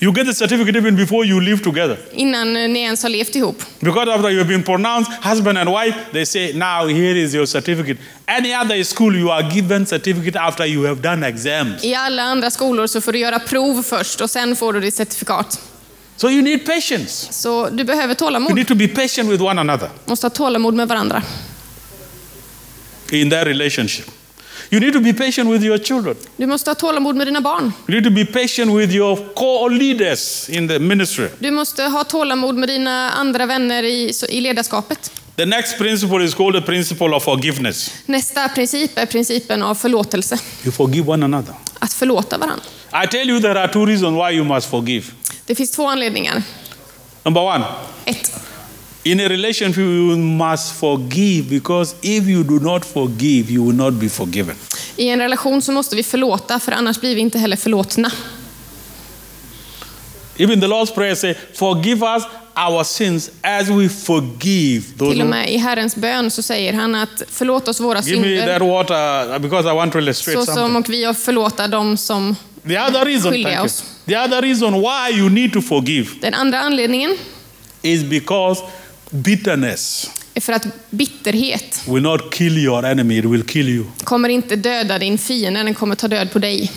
You get the certificate even before you live together. Innan eh, ni ens har levt ihop. Because after you have been pronounced husband and wife, they say, now here is your certificate. Any other school, you are given certificate after you have done exams. I alla andra skolor så får du göra prov först och sen får du ditt certifikat. So you need patience. Så du behöver You tålamod. need to be patient with one another måste ha tålamod med varandra. in that relationship. You need to be patient with your children. Du måste ha tålamod med dina barn. You need to be patient with your co-leaders in the ministry. Du måste ha tålamod med dina andra vänner i, i ledarskapet. The next principle is called the principle of forgiveness. Nästa princip är principen av förlåtelse. You forgive one another. Att förlåta varandra. I tell you there are two reasons why you must forgive. Det finns två anledningar. Number one, Ett, in a relationship you must forgive because if you do not forgive, you will not be forgiven. i en relation så måste vi förlåta, för annars blir vi inte heller förlåtna. Even the Lord's Prayer say, forgive us our sins as we forgive those Till och med i Herrens bön så säger han att förlåt oss våra Give me that synder, water because I want to illustrate så som och vi förlåta dem som... The other reason, you. oss. The other reason why you need to forgive Den andra anledningen is because bitterness för att bitterhet will not kill your enemy, it will kill you. kommer inte döda din fiende, den kommer ta död på dig.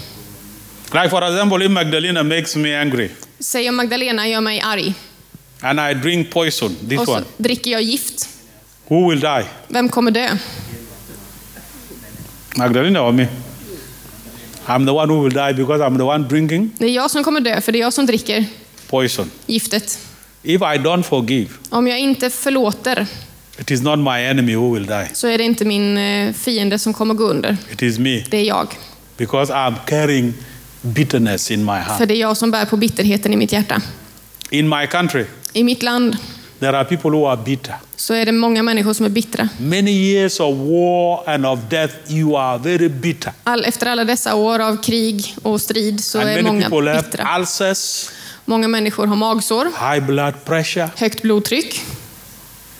Like for example, if Magdalena makes me angry Säg om Magdalena gör mig arg and I drink poison, this och så one, dricker jag gift. who will die? Vem kommer dö? Magdalena or me? I'm the one who will die because I'm the one drinking Det är jag som kommer dö, för det är jag som dricker poison. giftet. If I don't forgive, Om jag inte förlåter it is not my enemy who will die. så är det inte min eh, fiende som kommer gå under. It is me Det är jag. because I'm carrying bitterness in my För heart. det är jag som bär på bitterheten i mitt hjärta. In my country, I mitt land there are people who are bitter. så är det många människor som är bittra. Many years of war and of death, you are very bitter. All, efter alla dessa år av krig och strid så and är many många people have bittra. ulcers, Många människor har magsår, high blood pressure, högt blodtryck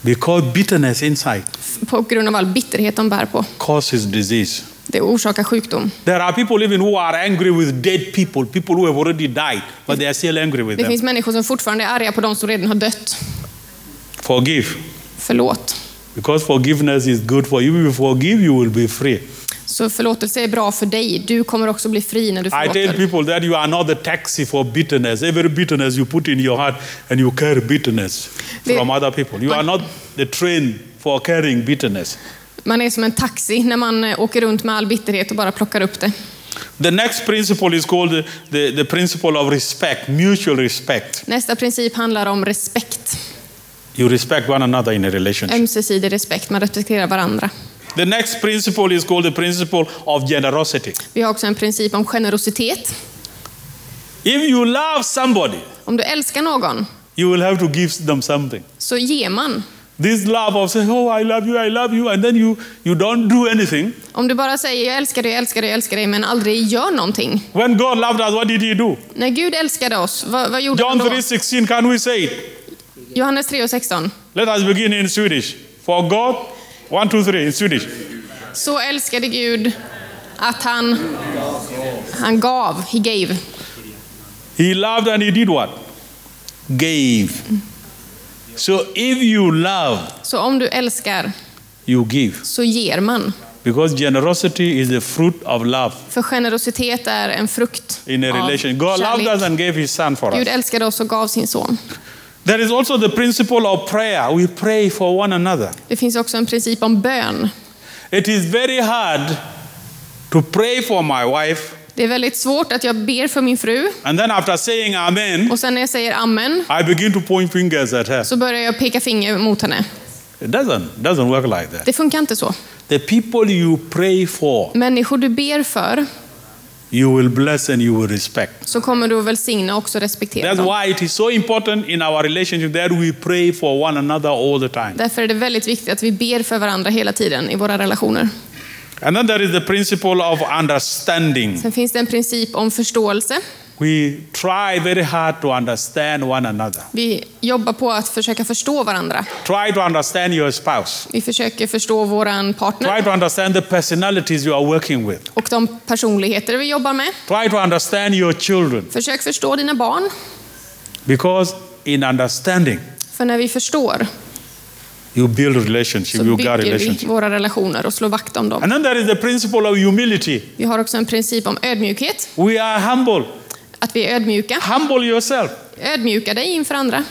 because bitterness inside på grund av all bitterhet de bär på. causes disease. Det orsakar sjukdom. There are people even who are angry with dead people, people who have already died, but they are still angry with Det them. finns människor som fortfarande är arga på de som redan har dött. Forgive, Förlåt. because forgiveness is good for you. If you forgive, you will be free. Så förlåtelse är bra för dig. Du kommer också bli fri när du I tell förlåter. people that you are not the taxi for bitterness. Every bitterness you put in your heart and you carry bitterness The- from other people. You are not the train for carrying bitterness. Man är som en taxi när man eh, åker runt med all bitterhet och bara plockar upp det. The next principle is called the, the, the principle of respect, mutual respect. Nästa princip handlar om respekt. You respect one another in a relationship. Ömsesidig respekt. Man respekterar varandra. The next principle is called the principle of generosity. Vi har också en princip om generositet. If you love somebody, Om du älskar någon you will have to give them something. så ger man. This love of saying, oh, I love you, I love you, and then you, you don't do anything. Om du bara säger jag älskar dig, jag älskar dig, jag älskar dig, men aldrig gör någonting. When God loved us, what did he do? När Gud älskade oss, vad, vad gjorde han John då? 3.16, can we say it? Johannes 3 och 16. Let us begin in Swedish. For God, one, two, three in Swedish. Så älskade Gud att han, han gav, he gave. He loved and he did what? Gave. So if you love, Så om du älskar you give. så ger man. Because generosity is the fruit of love För generositet är en frukt in a av relation. God loved us and gave his son for Gud us. älskade oss och gav sin son. There is also the principle of prayer. We pray for one another. Det finns också en princip om bön. It is very hard to pray for my wife Det är väldigt svårt att jag ber för min fru and then after saying amen, och sen när jag säger amen I begin to point fingers at her. så börjar jag peka finger mot henne. It doesn't, doesn't work like that. Det funkar inte så. The people you pray for, Människor du ber för you will bless and you will respect. så kommer du välsigna och också respektera That's why it is so important in our relationship that we pray for one another all the time. Därför är det väldigt viktigt att vi ber för varandra hela tiden i våra relationer. And then there is the principle of understanding. Sen finns det en princip om förståelse. We try very hard to understand one another. Vi jobbar på att försöka förstå varandra. Try to understand your spouse. Vi försöker förstå våran partner Try to understand the personalities you are working with. och de personligheter vi jobbar med. Try to understand your children. Försök förstå dina barn. Because in understanding, För när vi förstår you build relationship, så you bygger vi relationship. våra relationer och slår vakt om dem. And then there is the principle of humility. Vi har också en princip om ödmjukhet. We are humble. Att vi är ödmjuka. Humble yourself. Ödmjuka dig inför andra.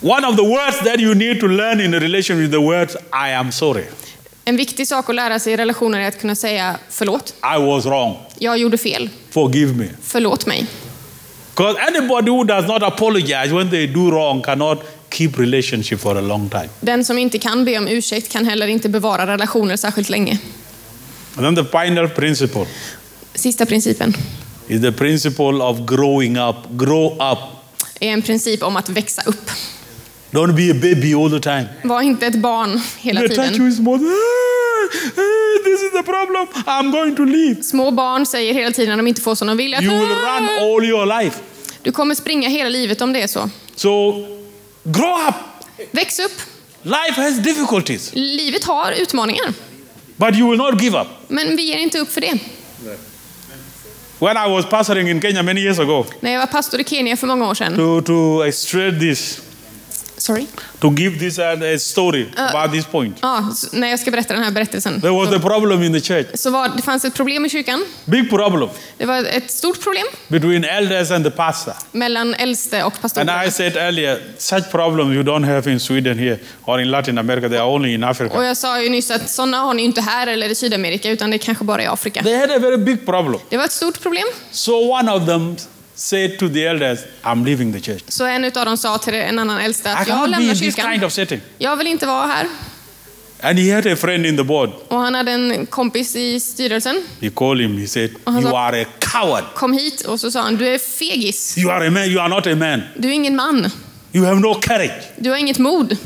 One of the words that you need to learn in relation with the words I am sorry. En viktig sak att lära sig i relationer är att kunna säga förlåt. I was wrong. Jag gjorde fel. Forgive me. Förlåt mig. Because anybody who does not apologize when they do wrong cannot keep relationship for a long time. Den som inte kan be om ursäkt kan heller inte bevara relationer särskilt länge. And then the final principle Sista principen is the principle of growing up. Grow up. är en princip om att växa upp. Don't be a baby all the time. Var inte ett barn hela touch tiden. you small. "Ah, ah, This is the problem. I'm going to leave. Små barn säger hela tiden när de inte får som de vill att You will run all your life. du kommer springa hela livet om det är så. So grow up. Väx upp. Life has difficulties, Livet har utmaningar. but you will not give up. Men vi ger inte upp för det. When I was pastoring in Kenya many years ago, När jag var pastor i Kenya för många år sedan. to, to illustrate this, Sorry. to give this uh, a story about this point, Ja, s- när jag ska berätta den här berättelsen. there was a problem in the church. Så var, det fanns ett problem i kyrkan. Big problem Det var ett stort problem between elders and the pastor. mellan äldste och And pastorerna. I said earlier, such problems you don't have in Sweden here or in Latin America, they are only in Och Africa. jag sa ju nyss att sådana har ni inte här eller i Sydamerika, utan det är kanske bara i Afrika. They had a very big problem. Det var ett stort problem. So one of them said to the elders, I'm leaving the church. Så en av dem sa till en annan äldste I att jag cannot be lämnar kyrkan. kind of setting. Jag vill inte vara här. And he had a friend in the board. Och han hade en kompis i styrelsen. He called him, he said. You are a coward. Kom hit och så sa han, du är fegis. You are a man, you are not a man. Du är ingen man. You have no courage. Du har inget mod.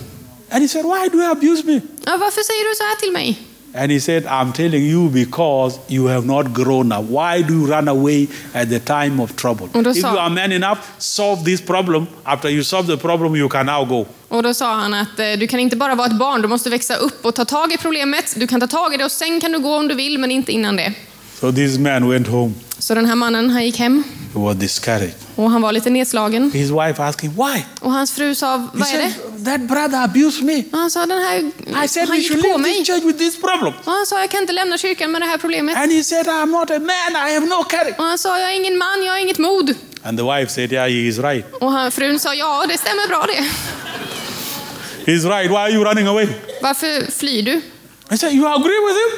And he said, Why do you abuse me? Ja, varför säger du så här till mig? And he said, I'm telling you because you have not grown up. Why do you run away at the time of trouble? If you are man enough, solve this problem. After you solve the problem, you can now go. Och då sa han att eh, du kan inte bara vara ett barn, du måste växa upp och ta tag i problemet. Du kan ta tag i det och sen kan du gå om du vill, men inte innan det. So this man went home. Så den här mannen, han gick hem He was discouraged. och han var lite nedslagen. His wife asked him, Why? Och hans fru sa, vad är det? That brother abused me. Och han sa, den här, I said han gick på mig. this church with this problem. Och han sa, jag kan inte lämna kyrkan med det här problemet. And he said, I'm not a man. I have no courage. Och han sa, jag är ingen man, jag har inget mod. And the wife said, Yeah, he is right. Och han, frun sa, ja det stämmer bra det. He's right. Why are you running away? Varför flyr du? I said, You agree with him?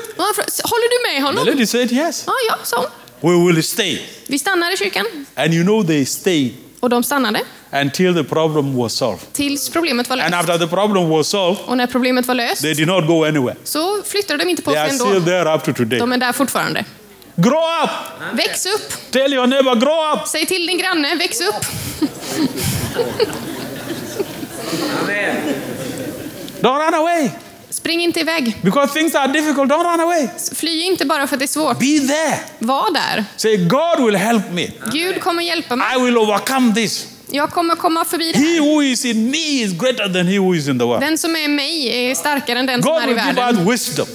Håller du med The honom? lady said, Yes. Ja, ja, sa hon. We will stay. Vi stannar i kyrkan. And you know, they stayed Och de stannade until the problem was solved. tills problemet var And löst. after the problem was solved, Och när problemet var löst they did not go anywhere. så flyttade de inte på sig are still ändå. there up to today. De är där fortfarande. Grow up. Väx upp! Tell your neighbor, grow up. Säg till din granne, väx upp! Don't run away. Spring inte iväg. Because things are difficult. Don't run away. Fly inte bara för att det är svårt. Be there. Var där. Say, God will help me. Gud kommer hjälpa mig. I will overcome this. Jag kommer komma förbi det He här. who is in me is greater than he who is in the world. Den som är i mig är starkare än den som God är i will give världen. us wisdom.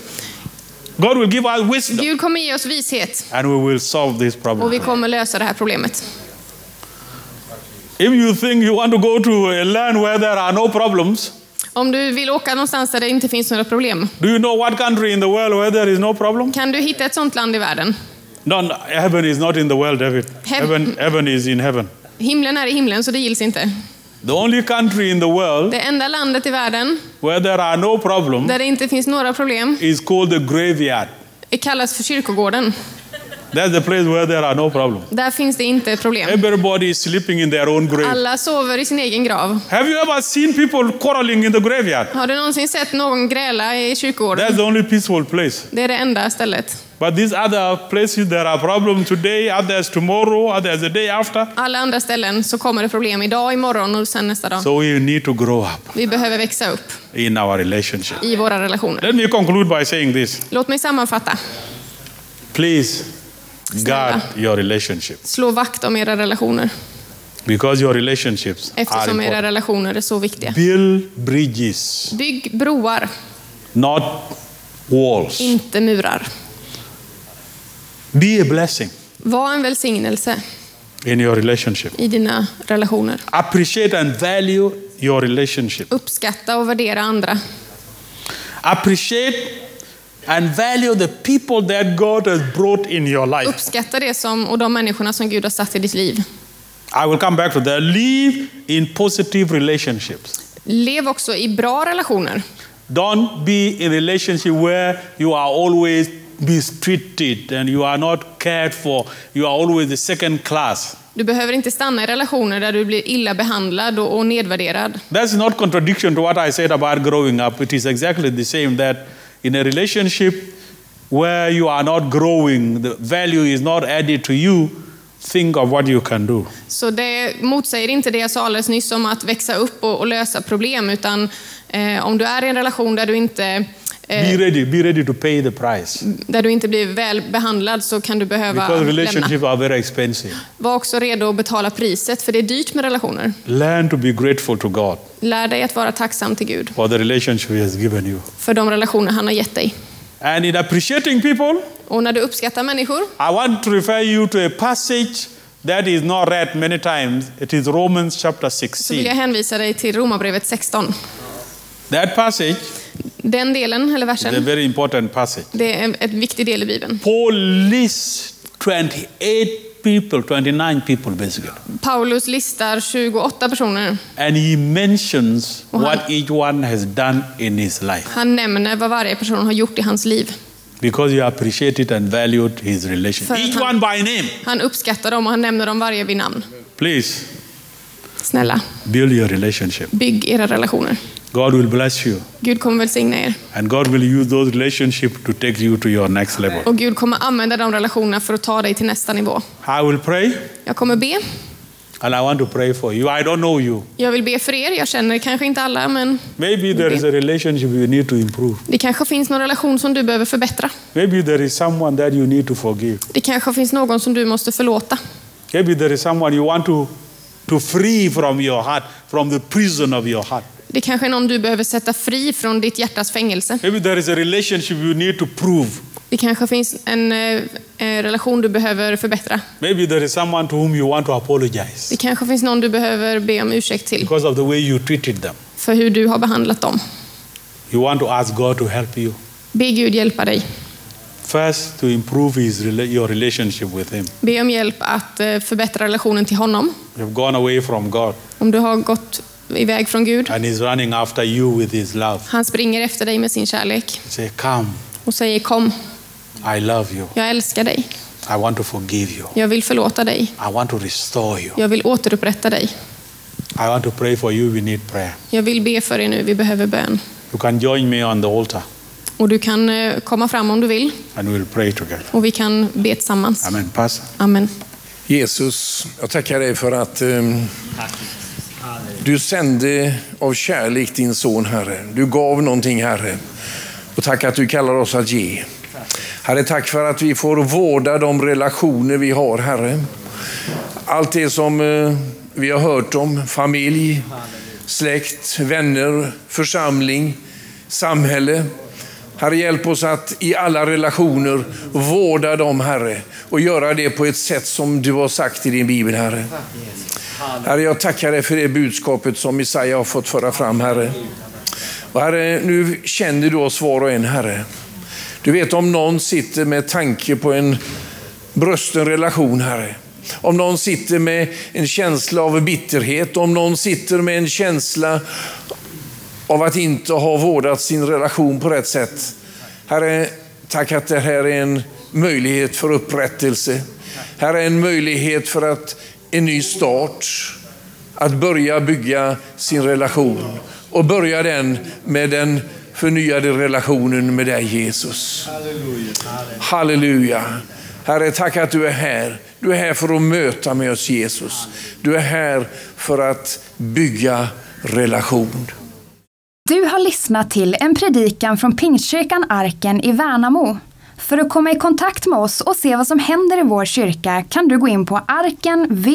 God will give us wisdom. Gud kommer ge oss vishet And we will solve this och problem. vi kommer lösa det här problemet. If you think you want to go to a land where there are no problems, Om du vill åka någonstans där det inte finns några problem, do you know what country in the world where there is no problem? kan du hitta ett sånt land i världen? No, no, heaven is not in the world, David. Heaven- Heaven, is in heaven. Himlen är i himlen, så det gills inte. The only country in the world Det enda landet i världen where there are no problems där det inte finns några problem is called the graveyard. det kallas för kyrkogården. That's the place where there are no problems. Där finns det inte problem. Everybody is sleeping in their own grave. Alla sover i sin egen grav. Have you ever seen people quarreling in the graveyard? Har du någonsin sett någon gräla i kyrkogården? That's the only peaceful place. Det är det enda stället. But these other places, there are problems today, others tomorrow, others the day after. Alla andra ställen så kommer det problem idag, imorgon och sen nästa dag. So we need to grow up Vi behöver växa upp in our relationship. i våra relationer. Let me conclude by saying this. Låt mig sammanfatta. Please. Guard your relationship Slå vakt om era relationer because your relationships are eftersom era important. relationer är så viktiga. Build bridges, Bygg broar, not walls. inte murar. Be a blessing Var en välsignelse in your relationship. i dina relationer. Appreciate and value your relationship. Uppskatta och värdera andra. Appreciate and value the people that God has brought in your life. Uppskatta det som, och de människorna som Gud har satt i ditt liv. I will come back to that. Live in positive relationships. Lev också i bra relationer. Don't be in a relationship where you are always mistreated and you are not cared for. You are always the second class. Du behöver inte stanna i relationer där du blir illa behandlad och, nedvärderad. That's not contradiction to what I said about growing up. It is exactly the same that in a relationship where you are not growing, the value is not added to you, think of what you can do. Så det motsäger inte det jag sa alldeles nyss om att växa upp och, och lösa problem, utan eh, om du är i en relation där du inte Be eh, ready, be ready to pay the price. där du inte blir väl behandlad så kan du behöva Because lämna. relationships are very expensive. Var också redo att betala priset, för det är dyrt med relationer. Learn to be grateful to God Lär dig att vara tacksam till Gud for the relationship He has given you. för de relationer han har gett dig. And in appreciating people, Och när du uppskattar människor I want to refer you to a passage that is not read many times. It is Romans chapter så vill 16. jag hänvisa dig till Romarbrevet 16. That passage Den delen, eller is a versen, very important passage. det är en en viktig del i Bibeln. Paul lists 28 people, 29 people basically. Paulus listar 28 personer. And he mentions Och han- what each one has done in his life Han nämner vad varje person har gjort i hans liv. because he appreciated and valued his relation. För Each han- one by name. Han uppskattar dem och han nämner dem varje vid namn. Please Snälla, build your relationship. bygg era relationer. God will bless you Gud kommer välsigna er. and God will use those relationships to take you to your next level. Och Gud kommer använda de relationerna för att ta dig till nästa nivå. I will pray Jag kommer be. and I want to pray for you. I don't know you. Jag vill be för er. Jag känner kanske inte alla, men Maybe there is a relationship you need to improve. det kanske finns någon relation som du behöver förbättra. Maybe there is someone that you need to forgive. Det kanske finns någon som du måste förlåta. Maybe there is someone you want to, to free from your heart, from the prison of your heart. Det kanske är någon du behöver sätta fri från ditt hjärtas fängelse. Maybe there is a relationship you need to prove. Det kanske finns en eh, eh, relation du behöver förbättra. Maybe there is someone to whom you want to apologize Det kanske finns någon du behöver be om ursäkt till because of the way you treated them. för hur du har behandlat dem. You want to ask God to help you. Be Gud hjälpa dig. First, to improve his, your relationship with Him. Be om hjälp att eh, förbättra relationen till honom. You've gone away from God Om du har gått iväg från Gud. and He's running after you with His love. Han springer efter dig med sin kärlek Say, Come, och säger kom, I love you. jag älskar dig. I want to forgive you. Jag vill förlåta dig. I want to restore you. Jag vill återupprätta dig. I want to pray for you. We need prayer. Jag vill be för er nu, vi behöver bön. You can join me on the altar Och du kan eh, komma fram om du vill and we'll pray together. och vi kan be tillsammans. Amen. Pastor. Amen. Jesus, jag tackar dig för att ehm, du sände av kärlek din son, Herre. Du gav någonting, Herre. Och tack att du kallar oss att ge. Herre, tack för att vi får vårda de relationer vi har, Herre. Allt det som eh, vi har hört om, familj, släkt, vänner, församling, samhälle. Herre, hjälp oss att i alla relationer vårda dem, Herre, och göra det på ett sätt som du har sagt i din bibel, Herre. Herre, jag tackar dig för det budskapet som Messiah har fått föra fram, Herre. Och herre, nu känner du oss var och en, Herre. Du vet om någon sitter med tanke på en brösten relation, Herre. Om någon sitter med en känsla av bitterhet, om någon sitter med en känsla av att inte ha vårdat sin relation på rätt sätt. Herre, tack att det här är en möjlighet för upprättelse. Här är en möjlighet för att en ny start, att börja bygga sin relation och börja den med den förnyade relationen med dig Jesus. Halleluja. Herre, tack att du är här. Du är här för att möta med oss Jesus. Du är här för att bygga relation. Du har lyssnat till en predikan från Pingstkyrkan Arken i Värnamo. För att komma i kontakt med oss och se vad som händer i vår kyrka kan du gå in på arkenvmo.se